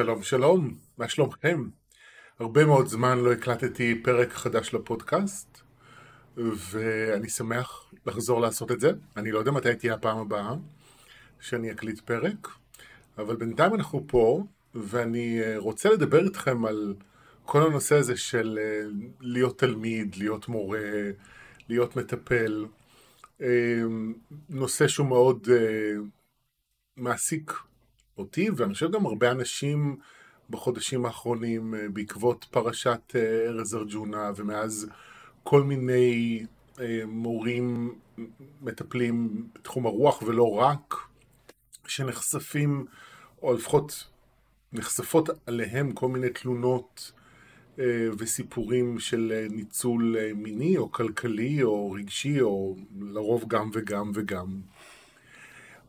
שלום שלום, מה שלומכם? הרבה מאוד זמן לא הקלטתי פרק חדש לפודקאסט ואני שמח לחזור לעשות את זה. אני לא יודע מתי תהיה הפעם הבאה שאני אקליט פרק, אבל בינתיים אנחנו פה ואני אה, רוצה לדבר איתכם על כל הנושא הזה של אה, להיות תלמיד, להיות מורה, להיות מטפל. אה, נושא שהוא מאוד מעסיק אותי, ואני חושב גם הרבה אנשים בחודשים האחרונים אה, בעקבות פרשת אה, ארז ארג'ונה, ומאז כל מיני אה, מורים מטפלים בתחום הרוח ולא רק, שנחשפים, או לפחות נחשפות עליהם כל מיני תלונות וסיפורים של ניצול מיני או כלכלי או רגשי או לרוב גם וגם וגם.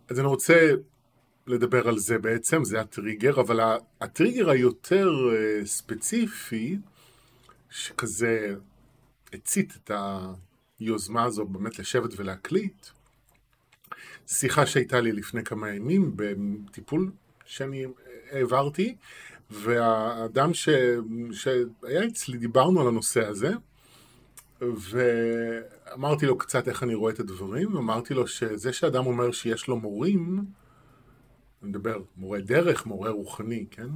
אז אני רוצה לדבר על זה בעצם, זה הטריגר, אבל הטריגר היותר אה, ספציפי, שכזה הצית את היוזמה הזו באמת לשבת ולהקליט, שיחה שהייתה לי לפני כמה ימים בטיפול שאני העברתי, והאדם ש... שהיה אצלי, דיברנו על הנושא הזה, ואמרתי לו קצת איך אני רואה את הדברים, אמרתי לו שזה שאדם אומר שיש לו מורים, אני מדבר מורה דרך, מורה רוחני, כן?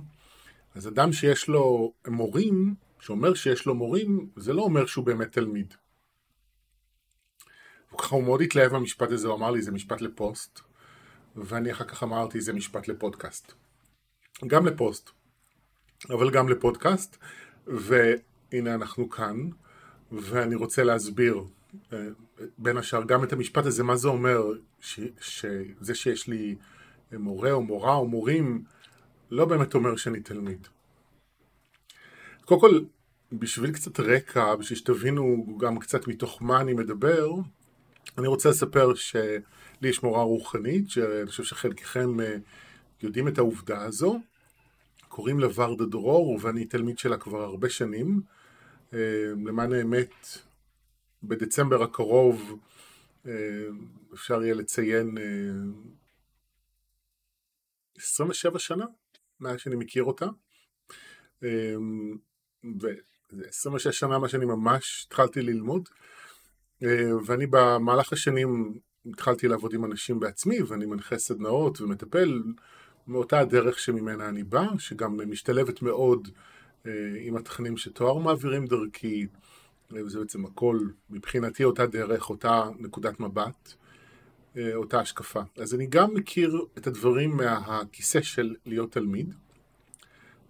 אז אדם שיש לו מורים, שאומר שיש לו מורים, זה לא אומר שהוא באמת תלמיד. וככה הוא מאוד התלהב מהמשפט הזה, הוא אמר לי זה משפט לפוסט, ואני אחר כך אמרתי זה משפט לפודקאסט. גם לפוסט, אבל גם לפודקאסט, והנה אנחנו כאן, ואני רוצה להסביר אה, בין השאר גם את המשפט הזה, מה זה אומר ש, שזה שיש לי מורה או מורה או מורים, לא באמת אומר שאני תלמיד. קודם כל, בשביל קצת רקע, בשביל שתבינו גם קצת מתוך מה אני מדבר, אני רוצה לספר שלי יש מורה רוחנית, שאני חושב שחלקכם אה, יודעים את העובדה הזו. קוראים לה ורדה דרור, ואני תלמיד שלה כבר הרבה שנים. אה, למען האמת, בדצמבר הקרוב אה, אפשר יהיה לציין 27 שנה מאז שאני מכיר אותה. אמ, ו-26 שנה מה שאני ממש התחלתי ללמוד. אה, ואני במהלך השנים התחלתי לעבוד עם אנשים בעצמי, ואני מנחה סדנאות ומטפל מאותה הדרך שממנה אני בא, שגם משתלבת מאוד אה, עם התכנים שתואר מעבירים דרכי, וזה בעצם הכל מבחינתי אותה דרך, אותה נקודת מבט. אה, אותה השקפה. אז אני גם מכיר את הדברים מהכיסא של להיות תלמיד,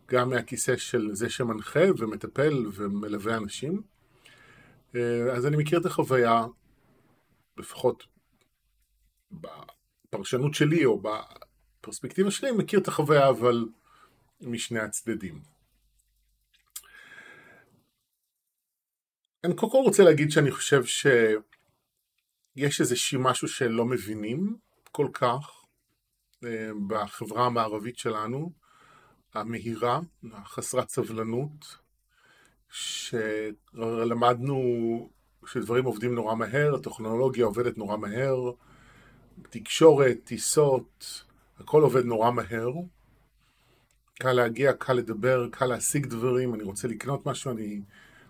גם מהכיסא של זה שמנחה ומטפל ומלווה אנשים. אה, אז אני מכיר את החוויה, לפחות בפרשנות שלי או בפרספקטיבה שלי, מכיר את החוויה אבל משני הצדדים. אני קודם כל רוצה להגיד שאני חושב ש... יש איזשהו משהו שלא מבינים כל כך אה, בחברה המערבית שלנו, המהירה, החסרת סבלנות, שלמדנו שדברים עובדים נורא מהר, הטכנולוגיה עובדת נורא מהר, תקשורת, טיסות, הכל עובד נורא מהר. קל להגיע, קל לדבר, קל להשיג דברים, אני רוצה לקנות משהו, אני...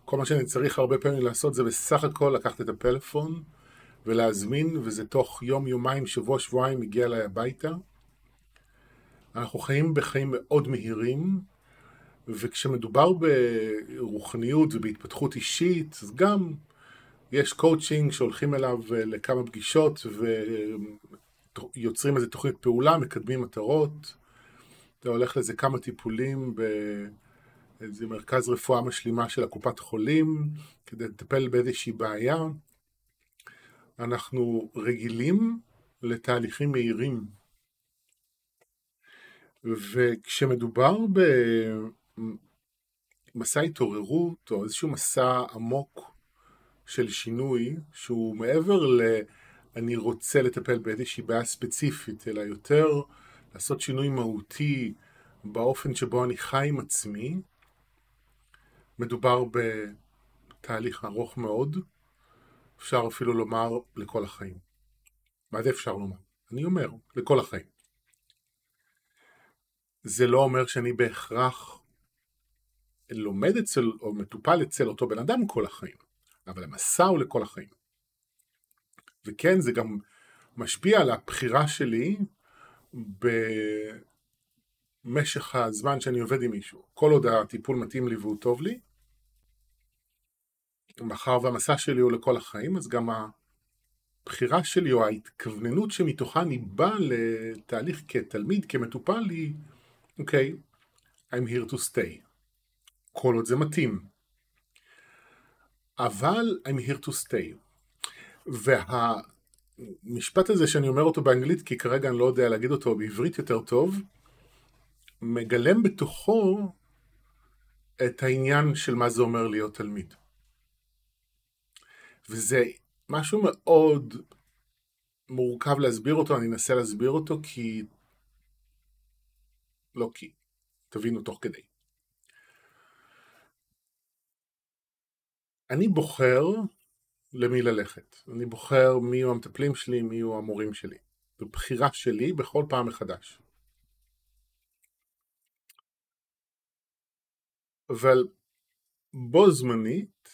כל מה שאני צריך הרבה פעמים לעשות זה בסך הכל לקחת את הפלאפון, ולהזמין, וזה תוך יום, יומיים, שבוע, שבועיים מגיע אליי הביתה. אנחנו חיים בחיים מאוד מהירים, וכשמדובר ברוחניות ובהתפתחות אישית, אז גם יש קואוצ'ינג שהולכים אליו לכמה פגישות ויוצרים איזה תוכנית פעולה, מקדמים מטרות. אתה הולך לזה כמה טיפולים באיזה מרכז רפואה משלימה של הקופת חולים, כדי לטפל באיזושהי בעיה. אנחנו רגילים לתהליכים מהירים. וכשמדובר במסע התעוררות או איזשהו מסע עמוק של שינוי שהוא מעבר ל... אני רוצה לטפל באיזושהי בעיה ספציפית, אלא יותר לעשות שינוי מהותי באופן שבו אני חי עם עצמי, מדובר בתהליך ארוך מאוד, אפשר אפילו לומר לכל החיים. מה זה אפשר לומר? אני אומר, לכל החיים. זה לא אומר שאני בהכרח לומד אצל או מטופל אצל אותו בן אדם כל החיים, אבל המסע הוא לכל החיים. וכן, זה גם משפיע על הבחירה שלי במשך הזמן שאני עובד עם מישהו. כל עוד הטיפול מתאים לי והוא טוב לי, מאחר והמסע שלי הוא לכל החיים, אז גם הבחירה שלי או ההתכווננות שמתוכה אני בא לתהליך כתלמיד, כמטופל, היא, אוקיי, okay, I'm here to stay. כל עוד זה מתאים. אבל I'm here to stay. והמשפט הזה שאני אומר אותו באנגלית, כי כרגע אני לא יודע להגיד אותו בעברית יותר טוב, מגלם בתוכו את העניין של מה זה אומר להיות תלמיד. וזה משהו מאוד מורכב להסביר אותו, אני אנסה להסביר אותו כי... לא כי, תבינו תוך כדי. אני בוחר למי ללכת. אני בוחר מי יהיו המטפלים שלי, מי יהיו המורים שלי. זו בחירה שלי בכל פעם מחדש. אבל בו זמנית,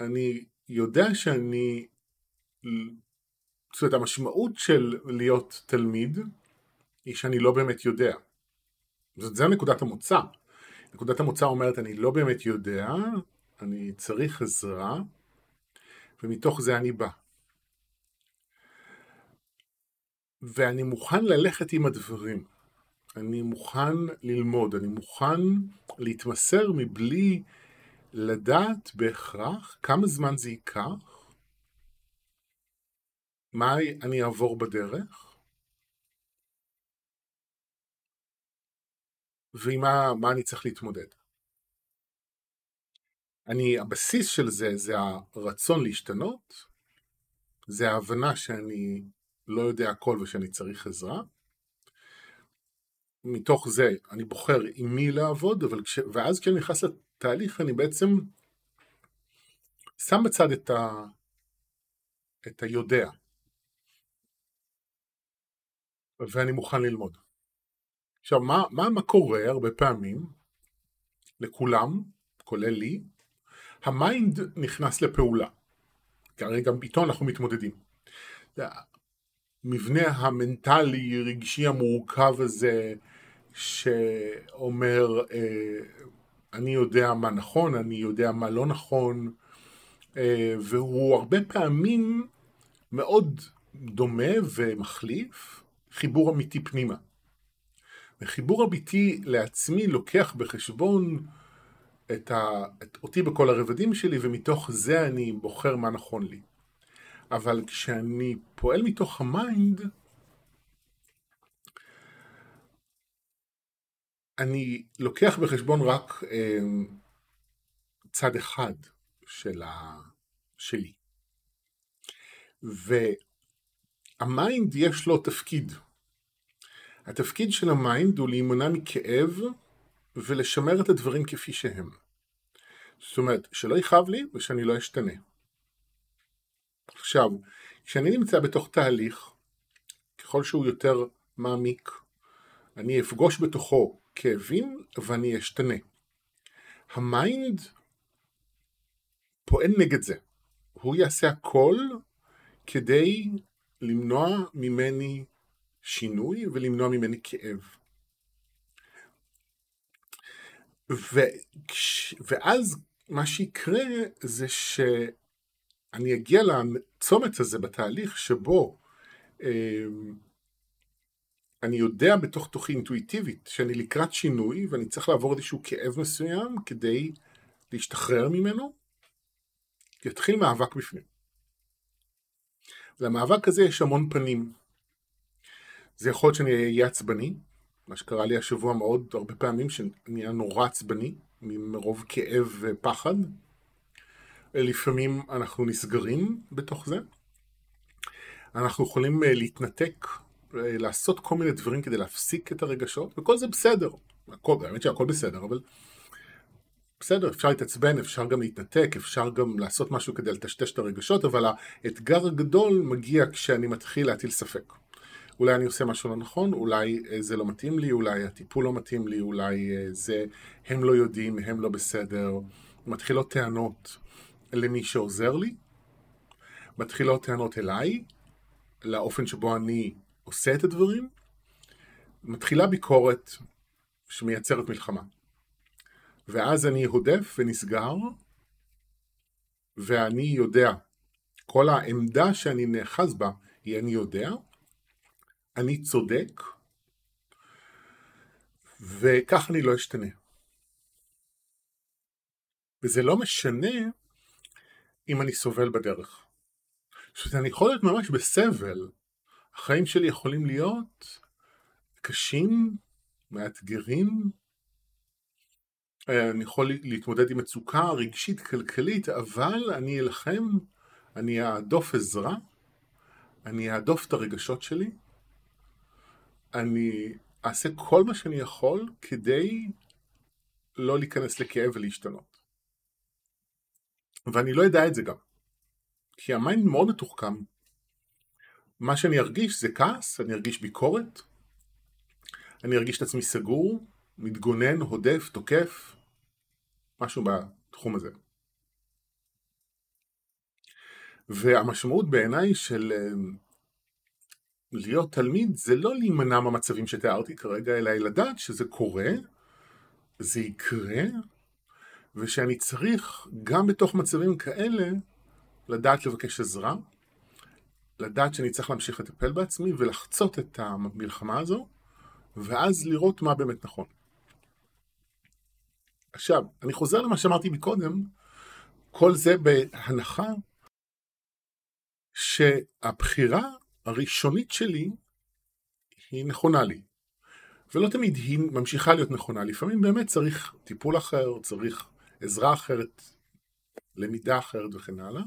אני יודע שאני... זאת אומרת, המשמעות של להיות תלמיד היא שאני לא באמת יודע. זאת זה נקודת המוצא. נקודת המוצא אומרת, אני לא באמת יודע, אני צריך עזרה, ומתוך זה אני בא. ואני מוכן ללכת עם הדברים. אני מוכן ללמוד, אני מוכן להתמסר מבלי לדעת בהכרח כמה זמן זה ייקח, מה אני אעבור בדרך, ועם מה, מה אני צריך להתמודד. אני, הבסיס של זה זה הרצון להשתנות, זה ההבנה שאני לא יודע הכל ושאני צריך עזרה. מתוך זה אני בוחר עם מי לעבוד, אבל כש, ואז כשאני נכנס לתהליך אני בעצם שם בצד את, ה, את היודע, ואני מוכן ללמוד. עכשיו, מה, מה, מה קורה הרבה פעמים לכולם, כולל לי, ה mind נכנס לפעולה. הרי גם איתו אנחנו מתמודדים. המבנה המנטלי, רגשי המורכב הזה, שאומר, אה, אני יודע מה נכון, אני יודע מה לא נכון, אה, והוא הרבה פעמים מאוד דומה ומחליף חיבור אמיתי פנימה. וחיבור אמיתי לעצמי לוקח בחשבון את, ה, את אותי בכל הרבדים שלי, ומתוך זה אני בוחר מה נכון לי. אבל כשאני פועל מתוך ה mind, אני לוקח בחשבון רק אה, צד אחד של ה... שלי. וה mind יש לו תפקיד. התפקיד של ה mind הוא להימנע מכאב ולשמר את הדברים כפי שהם. זאת אומרת, שלא יכאב לי ושאני לא אשתנה. עכשיו, כשאני נמצא בתוך תהליך, ככל שהוא יותר מעמיק, אני אפגוש בתוכו כאבים ואני אשתנה. ה mind פועל נגד זה. הוא יעשה הכל כדי למנוע ממני שינוי ולמנוע ממני כאב. ו... ואז מה שיקרה זה שאני אגיע לצומת הזה בתהליך שבו אה, אני יודע בתוך תוכי אינטואיטיבית שאני לקראת שינוי ואני צריך לעבור איזשהו כאב מסוים כדי להשתחרר ממנו, יתחיל מאבק בפנים. למאבק הזה יש המון פנים. זה יכול להיות שאני אהיה עצבני, מה שקרה לי השבוע מאוד הרבה פעמים, שאני אהיה נורא עצבני, מרוב כאב ופחד. לפעמים אנחנו נסגרים בתוך זה. אנחנו יכולים אה, להתנתק, לעשות כל מיני דברים כדי להפסיק את הרגשות, וכל זה בסדר. הכל, באמת שהכל בסדר, אבל בסדר, אפשר להתעצבן, אפשר גם להתנתק, אפשר גם לעשות משהו כדי לטשטש את הרגשות, אבל האתגר הגדול מגיע כשאני מתחיל להטיל ספק. אולי אני עושה משהו לא נכון, אולי אה, זה לא מתאים לי, אולי הטיפול לא מתאים לי, אולי אה, זה, הם לא יודעים, הם לא בסדר. מתחילות טענות למי שעוזר לי, מתחילות טענות אליי, לאופן שבו אני עושה את הדברים, מתחילה ביקורת שמייצרת מלחמה. ואז אני הודף ונסגר, ואני יודע, כל העמדה שאני נאחז בה היא אני יודע, אני צודק, וכך אני לא אשתנה. וזה לא משנה אם אני סובל בדרך. זאת אומרת, אני יכול להיות ממש בסבל. החיים שלי יכולים להיות קשים, מאתגרים. אני יכול להתמודד עם מצוקה רגשית, כלכלית, אבל אני אלחם, אני אהדוף עזרה, אני אהדוף את הרגשות שלי, אני אעשה כל מה שאני יכול כדי לא להיכנס לכאב ולהשתנות. ואני לא אדע את זה גם. כי ה mind מאוד מתוחכם. מה שאני ארגיש זה כעס, אני ארגיש ביקורת, אני ארגיש את עצמי סגור, מתגונן, הודף, תוקף, משהו בתחום הזה. והמשמעות בעיניי של אה, להיות תלמיד זה לא להימנע מהמצבים שתיארתי כרגע, אלא לדעת שזה קורה, זה יקרה, ושאני צריך גם בתוך מצבים כאלה לדעת לבקש עזרה, לדעת שאני צריך להמשיך לטפל בעצמי ולחצות את המלחמה הזו, ואז לראות מה באמת נכון. עכשיו, אני חוזר למה שאמרתי מקודם, כל זה בהנחה שהבחירה הראשונית שלי היא נכונה לי. ולא תמיד היא ממשיכה להיות נכונה, לפעמים באמת צריך טיפול אחר, צריך עזרה אחרת, למידה אחרת וכן הלאה.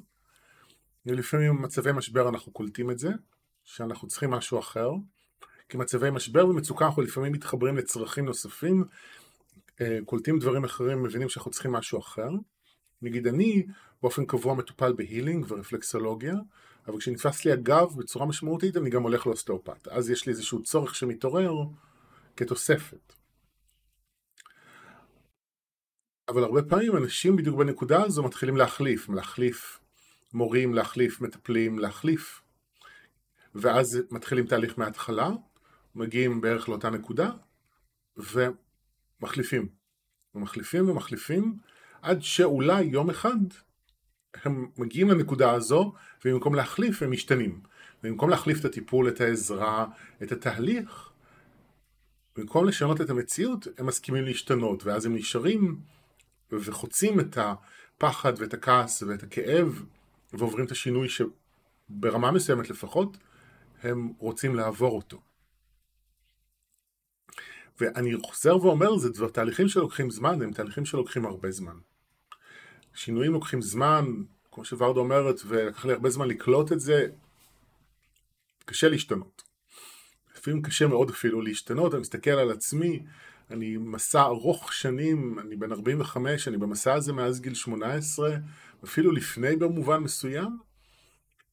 ולפעמים במצבי משבר אנחנו קולטים את זה, שאנחנו צריכים משהו אחר. כי מצבי משבר ומצוקה אנחנו לפעמים מתחברים לצרכים נוספים, אה, קולטים דברים אחרים, מבינים שאנחנו צריכים משהו אחר. נגיד אני באופן קבוע מטופל בהילינג ורפלקסולוגיה, אבל כשנתפס לי הגב בצורה משמעותית אני גם הולך לאוסטאופט. אז יש לי איזשהו צורך שמתעורר כתוספת. אבל הרבה פעמים אנשים בדיוק בנקודה הזו מתחילים להחליף, להחליף מורים, להחליף מטפלים, להחליף. ואז מתחילים תהליך מההתחלה, מגיעים בערך לאותה נקודה, ומחליפים. ומחליפים ומחליפים, עד שאולי יום אחד הם מגיעים לנקודה הזו, ובמקום להחליף הם משתנים. במקום להחליף את הטיפול, את העזרה, את התהליך, במקום לשנות את המציאות, הם מסכימים להשתנות, ואז הם נשארים וחוצים את הפחד ואת הכעס ואת הכאב, ועוברים את השינוי שברמה מסוימת לפחות, הם רוצים לעבור אותו. ואני חוזר ואומר, זה דבר, תהליכים שלוקחים זמן, הם תהליכים שלוקחים הרבה זמן. שינויים לוקחים זמן, כמו שוורדה אומרת, ולקח לי הרבה זמן לקלוט את זה, קשה להשתנות. לפעמים קשה מאוד אפילו להשתנות, אני מסתכל על עצמי, אני מסע ארוך שנים, אני בן 45, אני במסע הזה מאז גיל 18, אפילו לפני במובן מסוים.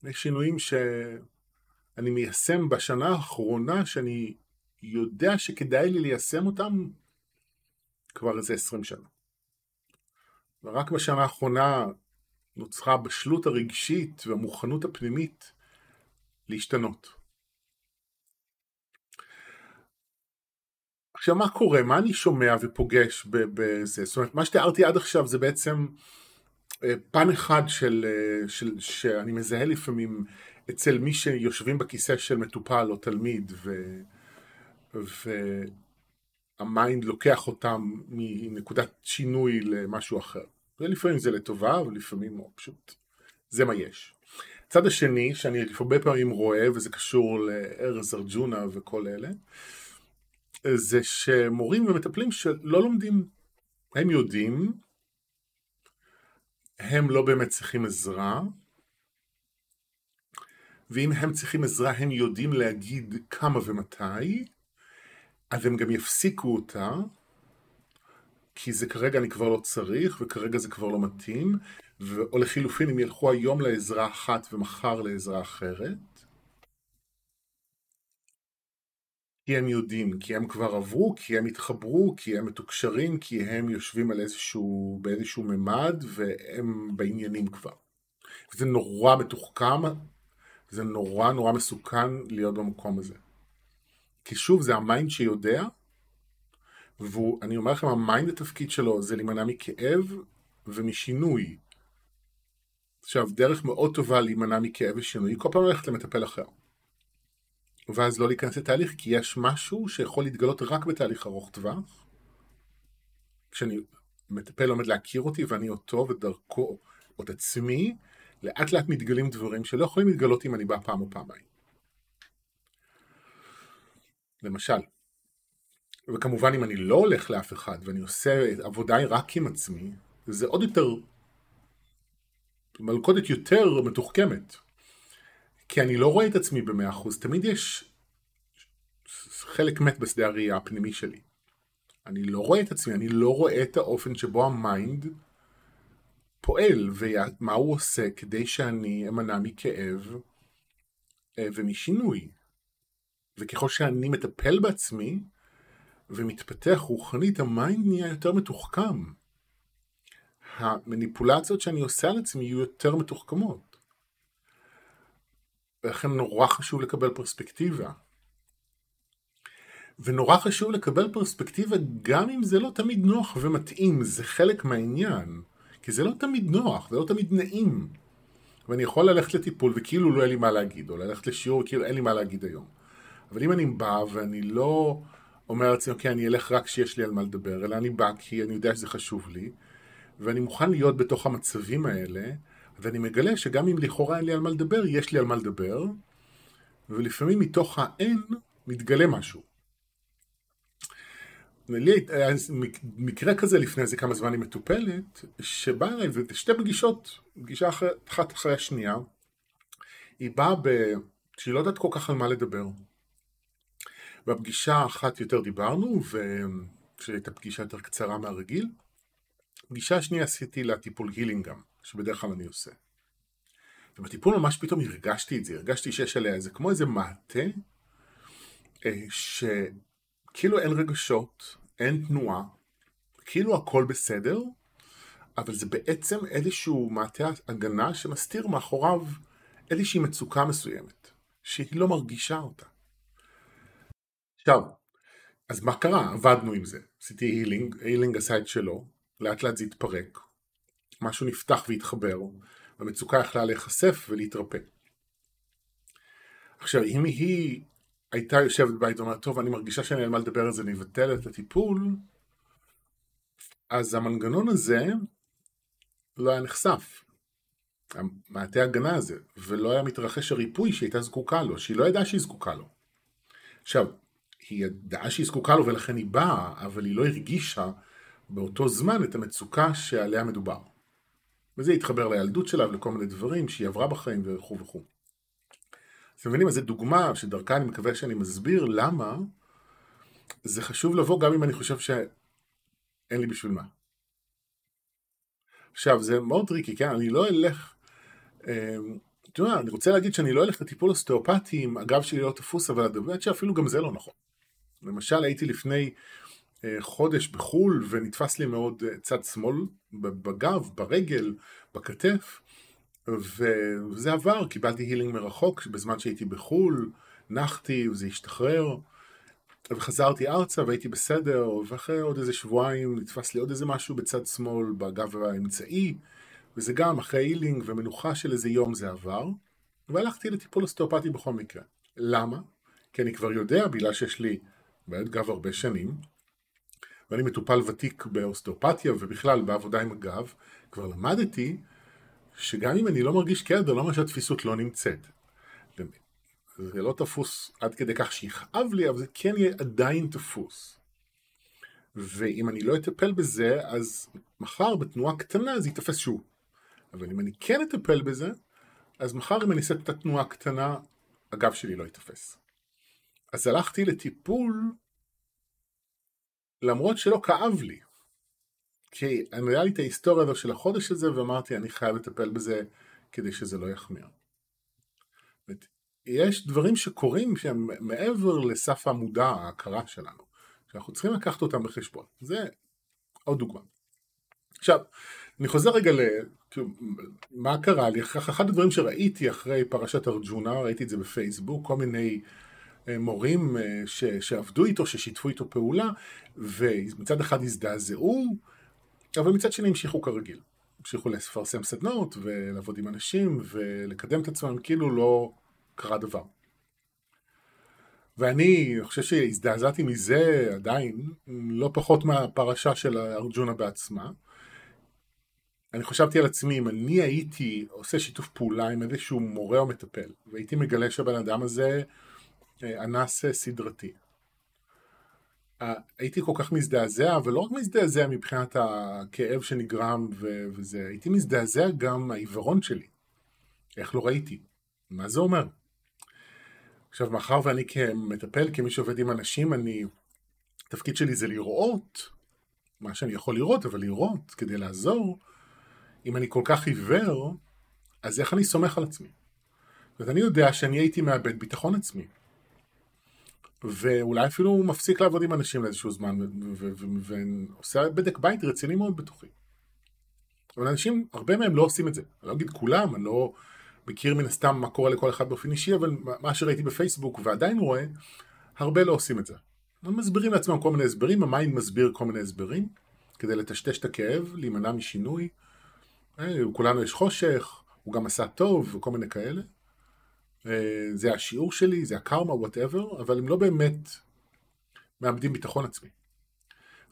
יש שינויים שאני מיישם בשנה האחרונה, שאני יודע שכדאי לי ליישם אותם כבר איזה 20 שנה. ורק בשנה האחרונה נוצרה הבשלות הרגשית והמוכנות הפנימית להשתנות. עכשיו מה קורה? מה אני שומע ופוגש בזה? זאת אומרת, מה שתיארתי עד עכשיו זה בעצם פן אחד של, אה, של, שאני מזהה לפעמים אצל מי שיושבים בכיסא של מטופל או תלמיד ו, והמיינד לוקח אותם מנקודת שינוי למשהו אחר. ולפעמים זה לטובה ולפעמים לא, פשוט זה מה יש. הצד השני שאני הרבה פעמים רואה וזה קשור לארז ארג'ונה וכל אלה זה שמורים ומטפלים שלא לומדים הם יודעים הם לא באמת צריכים עזרה ואם הם צריכים עזרה הם יודעים להגיד כמה ומתי אז הם גם יפסיקו אותה כי זה כרגע אני כבר לא צריך וכרגע זה כבר לא מתאים ו... או לחילופין הם ילכו היום לעזרה אחת ומחר לעזרה אחרת כי הם יודעים, כי הם כבר עברו, כי הם התחברו, כי הם מתוקשרים, כי הם יושבים על איזשהו, באיזשהו ממד והם בעניינים כבר. זה נורא מתוחכם, זה נורא נורא מסוכן להיות במקום הזה. כי שוב, זה ה mind שיודע, ואני אומר לכם, ה mind התפקיד שלו זה להימנע מכאב ומשינוי. עכשיו, דרך מאוד טובה להימנע מכאב ושינוי, כל פעם ללכת למטפל אחר. ואז לא להיכנס לתהליך, כי יש משהו שיכול להתגלות רק בתהליך ארוך טווח. כשאני מטפל לומד להכיר אותי ואני אותו ודרכו, או את עצמי, לאט לאט מתגלים דברים שלא יכולים להתגלות אם אני בא פעם או פעמיים. למשל, וכמובן אם אני לא הולך לאף אחד ואני עושה עבודה רק עם עצמי, זה עוד יותר, מלכודת יותר מתוחכמת. כי אני לא רואה את עצמי במאה אחוז, תמיד יש חלק מת בשדה הראייה הפנימי שלי. אני לא רואה את עצמי, אני לא רואה את האופן שבו ה mind פועל ומה הוא עושה כדי שאני אמנע מכאב אה, ומשינוי. וככל שאני מטפל בעצמי ומתפתח רוחנית, ה mind נהיה יותר מתוחכם. המניפולציות שאני עושה על עצמי יהיו יותר מתוחכמות. ולכן נורא חשוב לקבל פרספקטיבה. ונורא חשוב לקבל פרספקטיבה גם אם זה לא תמיד נוח ומתאים, זה חלק מהעניין. כי זה לא תמיד נוח, זה לא תמיד נעים. ואני יכול ללכת לטיפול וכאילו לא אין לי מה להגיד, או ללכת לשיעור וכאילו אין לי מה להגיד היום. אבל אם אני בא ואני לא אומר לעצמי, אוקיי, אני אלך רק כשיש לי על מה לדבר, אלא אני בא כי אני יודע שזה חשוב לי, ואני מוכן להיות בתוך המצבים האלה, ואני מגלה שגם אם לכאורה אין לי על מה לדבר, יש לי על מה לדבר, ולפעמים מתוך האין מתגלה משהו. לי היה מקרה כזה לפני איזה כמה זמן עם מטופלת, שבאה אליי, ושתי פגישות, פגישה אחת אחרי השנייה, היא באה ב... שהיא לא יודעת כל כך על מה לדבר. בפגישה אחת יותר דיברנו, ושהייתה פגישה יותר קצרה מהרגיל. פגישה השנייה עשיתי לה טיפול הילינג גם, שבדרך כלל אני עושה. ובטיפול ממש פתאום הרגשתי את זה, הרגשתי שיש עליה איזה, כמו איזה מעטה, אה, ש... כאילו אין רגשות, אין תנועה, כאילו הכל בסדר, אבל זה בעצם איזשהו מעטה הגנה שמסתיר מאחוריו איזושהי מצוקה מסוימת, שהיא לא מרגישה אותה. עכשיו, אז מה קרה? עבדנו עם זה. עשיתי הילינג, הילינג עשה את שלו, לאט לאט זה התפרק, משהו נפתח והתחבר, והמצוקה יכלה להיחשף ולהתרפא. עכשיו, אם היא הייתה יושבת בבית ואומרת, טוב, אני מרגישה שאני אין מה לדבר על זה, אני אבטל את הטיפול, אז המנגנון הזה לא היה נחשף. המעטה ההגנה הזה, ולא היה מתרחש הריפוי שהיא הייתה זקוקה לו, שהיא לא ידעה שהיא זקוקה לו. עכשיו, היא ידעה שהיא זקוקה לו ולכן היא באה, אבל היא לא הרגישה באותו זמן את המצוקה שעליה מדובר. וזה התחבר לילדות שלה ולכל מיני דברים שהיא עברה בחיים וכו' וכו'. אתם מבינים? אז זו דוגמה שדרכה אני מקווה שאני מסביר למה זה חשוב לבוא גם אם אני חושב שאין לי בשביל מה. עכשיו זה מאוד tricky, כן? אני לא אלך, אה, אתה יודע, אני רוצה להגיד שאני לא אלך לטיפול אוסטאופטי אם הגב שלי לא תפוס, אבל באמת שאפילו גם זה לא נכון. למשל הייתי לפני חודש בחו"ל ונתפס לי מאוד אה, צד שמאל בגב, ברגל, בכתף, וזה עבר, קיבלתי healing מרחוק בזמן שהייתי בחו"ל, נחתי וזה השתחרר, וחזרתי ארצה והייתי בסדר, ואחרי עוד איזה שבועיים נתפס לי עוד איזה משהו בצד שמאל, בגב האמצעי, וזה גם אחרי הילינג ומנוחה של איזה יום זה עבר, והלכתי לטיפול אוסטאופטי בכל מקרה. למה? כי אני כבר יודע, בגלל שיש לי בעיות גב הרבה שנים, ואני מטופל ותיק באוסטאופתיה ובכלל בעבודה עם הגב, כבר למדתי שגם אם אני לא מרגיש כאב, זה לא אומר שהתפיסות לא נמצאת. זה לא תפוס עד כדי כך שיכאב לי, אבל זה כן יהיה עדיין תפוס. ואם אני לא אטפל בזה, אז מחר בתנועה קטנה זה ייתפס שוב. אבל אם אני כן אטפל בזה, אז מחר אם אני אעשה את התנועה הקטנה, הגב שלי לא ייתפס. אז הלכתי לטיפול למרות שלא כאב לי. כי היה לי את ההיסטוריה הזו של החודש הזה ואמרתי אני חייב לטפל בזה כדי שזה לא יחמיר. יש דברים שקורים שהם מעבר לסף המודע, ההכרה שלנו, שאנחנו צריכים לקחת אותם בחשבון. זה עוד דוגמה. עכשיו, אני חוזר רגע ל... כאילו, מה קרה לי? אחד הדברים שראיתי אחרי פרשת ארג'ונה, ראיתי את זה בפייסבוק, כל מיני מורים אה, ש... שעבדו איתו, ששיתפו איתו פעולה, ומצד אחד הזדעזעו, אבל מצד שני המשיכו כרגיל. המשיכו לפרסם סדנות ולעבוד עם אנשים ולקדם את עצמם כאילו לא קרה דבר. ואני חושב שהזדעזעתי מזה עדיין, לא פחות מהפרשה של ארג'ונה בעצמה. אני חשבתי על עצמי, אם אני הייתי עושה שיתוף פעולה עם איזשהו מורה או מטפל, והייתי מגלה שהבן אדם הזה אנס סדרתי. אה, הייתי כל כך מזדעזע, ולא רק מזדעזע מבחינת הכאב שנגרם וזה, הייתי מזדעזע גם מהעיוורון שלי. איך לא ראיתי? מה זה אומר? עכשיו, מאחר ואני כמטפל, כמי שעובד עם אנשים, אני... התפקיד שלי זה לראות מה שאני יכול לראות, אבל לראות כדי לעזור. אם אני כל כך עיוור, אז איך אני סומך על עצמי? זאת אני יודע שאני הייתי מאבד ביטחון עצמי. ואולי אפילו מפסיק לעבוד עם אנשים לאיזשהו זמן, ועושה בדק בית רציני מאוד בתוכי. אבל אנשים, הרבה מהם לא עושים את זה. אני לא אגיד כולם, אני לא מכיר מן הסתם מה קורה לכל אחד באופן אישי, אבל מה שראיתי בפייסבוק ועדיין רואה, הרבה לא עושים את זה. הם מסבירים לעצמם כל מיני הסברים, ה mind מסביר כל מיני הסברים, כדי לטשטש את הכאב, להימנע משינוי. אה, כולנו יש חושך, הוא גם עשה טוב, וכל מיני כאלה. זה השיעור שלי, זה הקרמה, whatever, אבל הם לא באמת מאבדים ביטחון עצמי.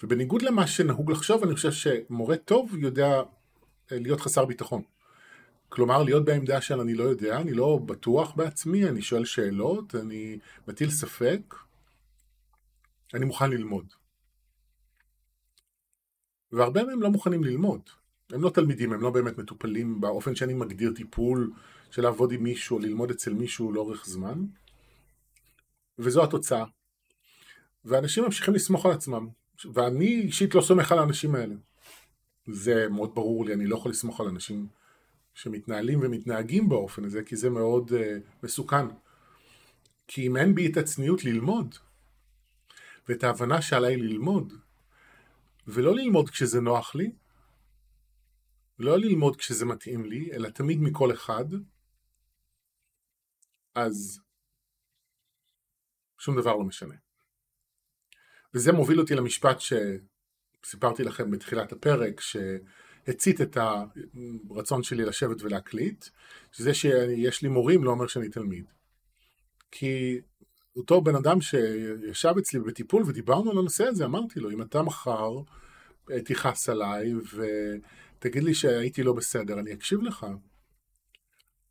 ובניגוד למה שנהוג לחשוב, אני חושב שמורה טוב יודע אה, להיות חסר ביטחון. כלומר, להיות בעמדה של אני לא יודע, אני לא בטוח בעצמי, אני שואל שאלות, אני מטיל ספק, אני מוכן ללמוד. והרבה מהם לא מוכנים ללמוד. הם לא תלמידים, הם לא באמת מטופלים באופן שאני מגדיר טיפול של לעבוד עם מישהו, ללמוד אצל מישהו לאורך זמן, וזו התוצאה. ואנשים ממשיכים לסמוך על עצמם, ואני אישית לא סומך על האנשים האלה. זה מאוד ברור לי, אני לא יכול לסמוך על אנשים שמתנהלים ומתנהגים באופן הזה, כי זה מאוד uh, מסוכן. כי אם אין בי את הצניעות ללמוד, ואת ההבנה שעליי ללמוד, ולא ללמוד כשזה נוח לי, לא ללמוד כשזה מתאים לי, אלא תמיד מכל אחד, אז שום דבר לא משנה. וזה מוביל אותי למשפט שסיפרתי לכם בתחילת הפרק, שהצית את הרצון שלי לשבת ולהקליט, שזה שיש לי מורים לא אומר שאני תלמיד. כי אותו בן אדם שישב אצלי בטיפול ודיברנו על הנושא הזה, אמרתי לו, אם אתה מחר תכעס עליי ותגיד לי שהייתי לא בסדר, אני אקשיב לך.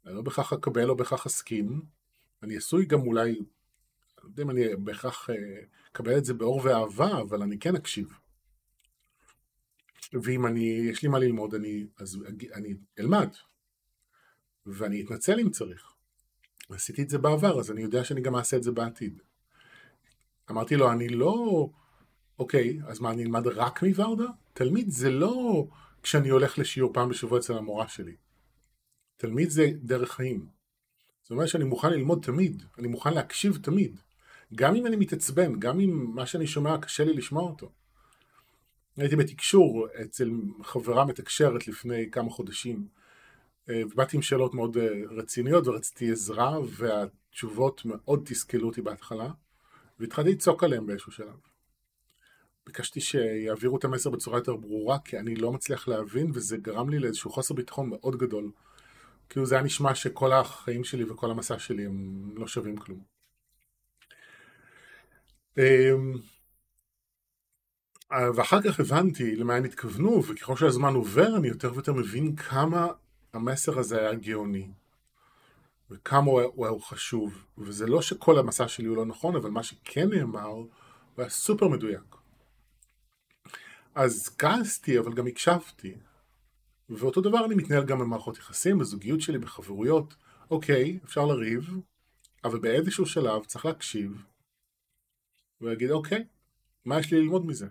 אני לא בהכרח אקבל, לא בהכרח אסכים. אני עשוי גם אולי, אני לא יודע אם אני בהכרח אה, אקבל את זה באור ואהבה, אבל אני כן אקשיב. ואם אני, יש לי מה ללמוד, אני, אז אני אלמד. ואני אתנצל אם צריך. עשיתי את זה בעבר, אז אני יודע שאני גם אעשה את זה בעתיד. אמרתי לו, אני לא... אוקיי, אז מה, אני אלמד רק מוורדה? תלמיד זה לא כשאני הולך לשיעור פעם בשבוע אצל המורה שלי. תלמיד זה דרך חיים. זאת אומרת שאני מוכן ללמוד תמיד, אני מוכן להקשיב תמיד. גם אם אני מתעצבן, גם אם מה שאני שומע קשה לי לשמוע אותו. הייתי בתקשור אצל חברה מתקשרת לפני כמה חודשים, אה, ובאתי עם שאלות מאוד אה, רציניות ורציתי עזרה, והתשובות מאוד תסכלו אותי בהתחלה, והתחלתי לצעוק עליהם באיזשהו שלב. ביקשתי שיעבירו את המסר בצורה יותר ברורה, כי אני לא מצליח להבין, וזה גרם לי לאיזשהו חוסר ביטחון מאוד גדול. כאילו זה היה נשמע שכל החיים שלי וכל המסע שלי הם לא שווים כלום. אמ, ואחר כך הבנתי למה הם התכוונו, וככל שהזמן עובר אני יותר ויותר מבין כמה המסר הזה היה גאוני. וכמה הוא, הוא חשוב. וזה לא שכל המסע שלי הוא לא נכון, אבל מה שכן נאמר, הוא היה סופר מדויק. אז כעסתי, אבל גם הקשבתי. ואותו דבר אני מתנהל גם במערכות יחסים, בזוגיות שלי, בחברויות. אוקיי, אפשר לריב, אבל באיזשהו שלב צריך להקשיב ולהגיד, אוקיי, מה יש לי ללמוד מזה?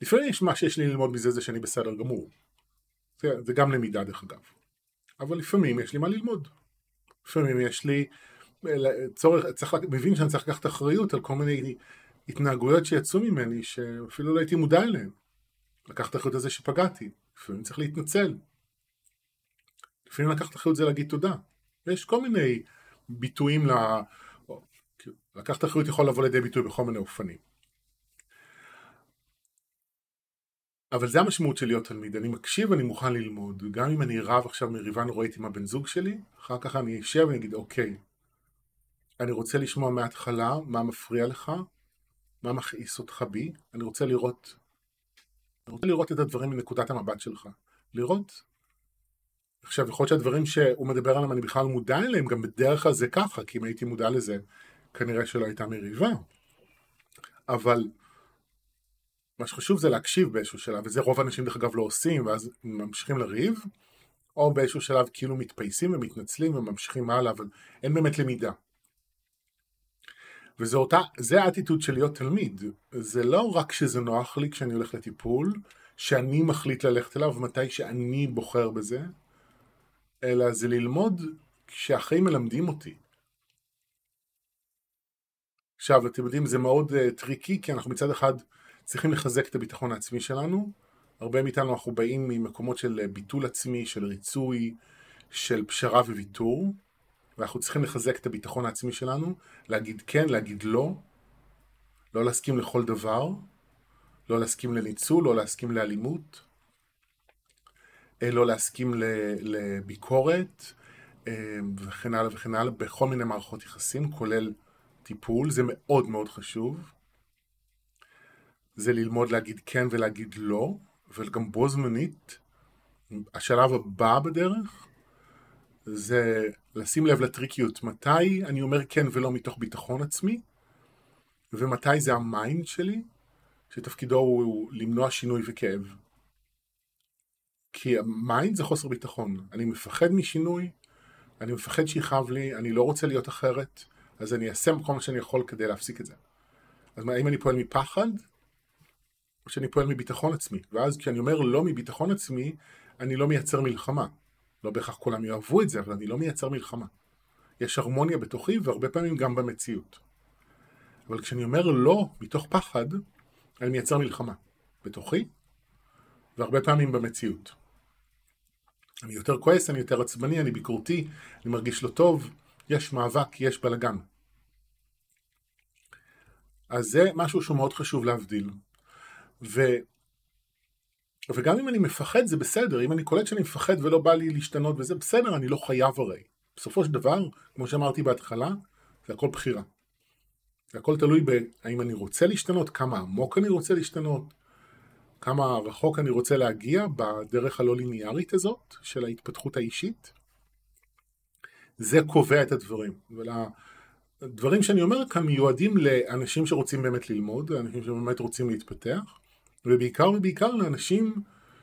לפעמים יש מה שיש לי ללמוד מזה זה שאני בסדר גמור. זה, זה גם למידה דרך אגב. אבל לפעמים יש לי מה ללמוד. לפעמים יש לי צורך, צריך, מבין שאני צריך לקחת אחריות על כל מיני התנהגויות שיצאו ממני שאפילו לא הייתי מודע אליהן. לקחת אחריות על זה שפגעתי, לפעמים צריך להתנצל. לפעמים לקחת אחריות זה להגיד תודה. יש כל מיני ביטויים ל... לקחת אחריות יכול לבוא לידי ביטוי בכל מיני אופנים. אבל זה המשמעות של להיות תלמיד, אני מקשיב, אני מוכן ללמוד, גם אם אני רב עכשיו מריבה נוראית עם הבן זוג שלי, אחר כך אני אשב ואני אגיד אוקיי, אני רוצה לשמוע מההתחלה מה מפריע לך, מה מכעיס אותך בי, אני רוצה לראות, אני רוצה לראות את הדברים מנקודת המבט שלך, לראות. עכשיו יכול להיות שהדברים שהוא מדבר עליהם אני בכלל מודע אליהם, גם בדרך כלל זה ככה, כי אם הייתי מודע לזה כנראה שלא הייתה מריבה, אבל מה שחשוב זה להקשיב באיזשהו שלב, וזה רוב האנשים דרך אגב לא עושים, ואז ממשיכים לריב, או באיזשהו שלב כאילו מתפייסים ומתנצלים וממשיכים הלאה, אבל אין באמת למידה. וזה אותה, זה האטיטוד של להיות תלמיד. זה לא רק שזה נוח לי כשאני הולך לטיפול, שאני מחליט ללכת אליו מתי שאני בוחר בזה, אלא זה ללמוד כשהחיים מלמדים אותי. עכשיו, אתם יודעים, זה מאוד אה, tricky, כי אנחנו מצד אחד צריכים לחזק את הביטחון העצמי שלנו. הרבה מאיתנו אנחנו באים ממקומות של ביטול עצמי, של ריצוי, של פשרה וויתור. ואנחנו צריכים לחזק את הביטחון העצמי שלנו, להגיד כן, להגיד לא, לא להסכים לכל דבר, לא להסכים לניצול, לא להסכים לאלימות, אה, לא להסכים לביקורת אה, וכן הלאה וכן הלאה בכל מיני מערכות יחסים, כולל טיפול, זה מאוד מאוד חשוב. זה ללמוד להגיד כן ולהגיד לא, וגם בו זמנית, השלב הבא בדרך זה לשים לב לטריקיות, מתי אני אומר כן ולא מתוך ביטחון עצמי, ומתי זה ה mind שלי, שתפקידו הוא למנוע שינוי וכאב. כי ה mind זה חוסר ביטחון, אני מפחד משינוי, אני מפחד שיכאב לי, אני לא רוצה להיות אחרת, אז אני אעשה כל מה שאני יכול כדי להפסיק את זה. אז האם אני פועל מפחד, או שאני פועל מביטחון עצמי? ואז כשאני אומר לא מביטחון עצמי, אני לא מייצר מלחמה. לא בהכרח כולם יאהבו את זה, אבל אני לא מייצר מלחמה. יש הרמוניה בתוכי והרבה פעמים גם במציאות. אבל כשאני אומר לא מתוך פחד, אני מייצר מלחמה. בתוכי, והרבה פעמים במציאות. אני יותר כועס, אני יותר עצבני, אני ביקורתי, אני מרגיש לא טוב, יש מאבק, יש בלאגן. אז זה משהו שהוא מאוד חשוב להבדיל. ו... וגם אם אני מפחד זה בסדר, אם אני קולט שאני מפחד ולא בא לי להשתנות וזה בסדר, אני לא חייב הרי. בסופו של דבר, כמו שאמרתי בהתחלה, זה הכל בחירה. זה הכל תלוי בהאם אני רוצה להשתנות, כמה עמוק אני רוצה להשתנות, כמה רחוק אני רוצה להגיע בדרך הלא ליניארית הזאת של ההתפתחות האישית. זה קובע את הדברים. והדברים שאני אומר כאן מיועדים לאנשים שרוצים באמת ללמוד, לאנשים שבאמת רוצים להתפתח, ובעיקר ובעיקר לאנשים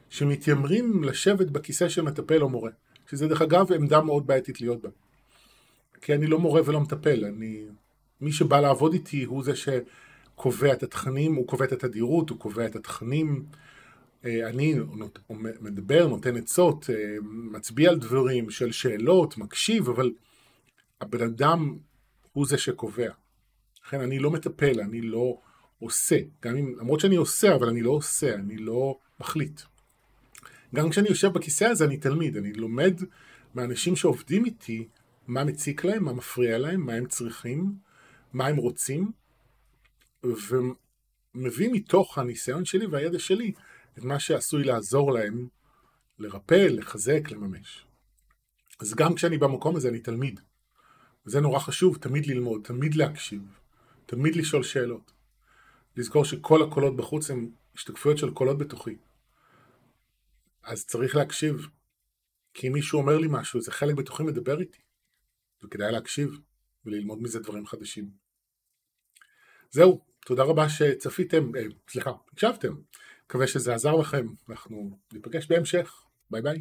שמתיימרים לשבת בכיסא של מטפל או מורה, שזה דרך אגב עמדה מאוד בעייתית להיות בה. כי אני לא מורה ולא מטפל, אני... מי שבא לעבוד איתי הוא זה שקובע את התכנים, הוא קובע את התדירות, הוא קובע את התכנים. אה, אני מדבר, נותן עצות, אה, מצביע על דברים של שאלות, מקשיב, אבל הבן אדם הוא זה שקובע. לכן אני לא מטפל, אני לא עושה, גם אם, למרות שאני עושה, אבל אני לא עושה, אני לא מחליט. גם כשאני יושב בכיסא הזה אני תלמיד, אני לומד מאנשים שעובדים איתי מה מציק להם, מה מפריע להם, מה הם צריכים, מה הם רוצים, ומביא מתוך הניסיון שלי והידע שלי את מה שעשוי לעזור להם לרפא, לחזק, לממש. אז גם כשאני במקום הזה אני תלמיד. וזה נורא חשוב, תמיד ללמוד, תמיד להקשיב, תמיד לשאול שאלות. לזכור שכל הקולות בחוץ הם השתקפויות של קולות בתוכי. אז צריך להקשיב. כי אם מישהו אומר לי משהו, זה חלק בתוכי מדבר איתי. וכדאי להקשיב וללמוד מזה דברים חדשים. זהו, תודה רבה שצפיתם, אה, סליחה, הקשבתם. מקווה שזה עזר לכם, אנחנו ניפגש בהמשך. ביי ביי.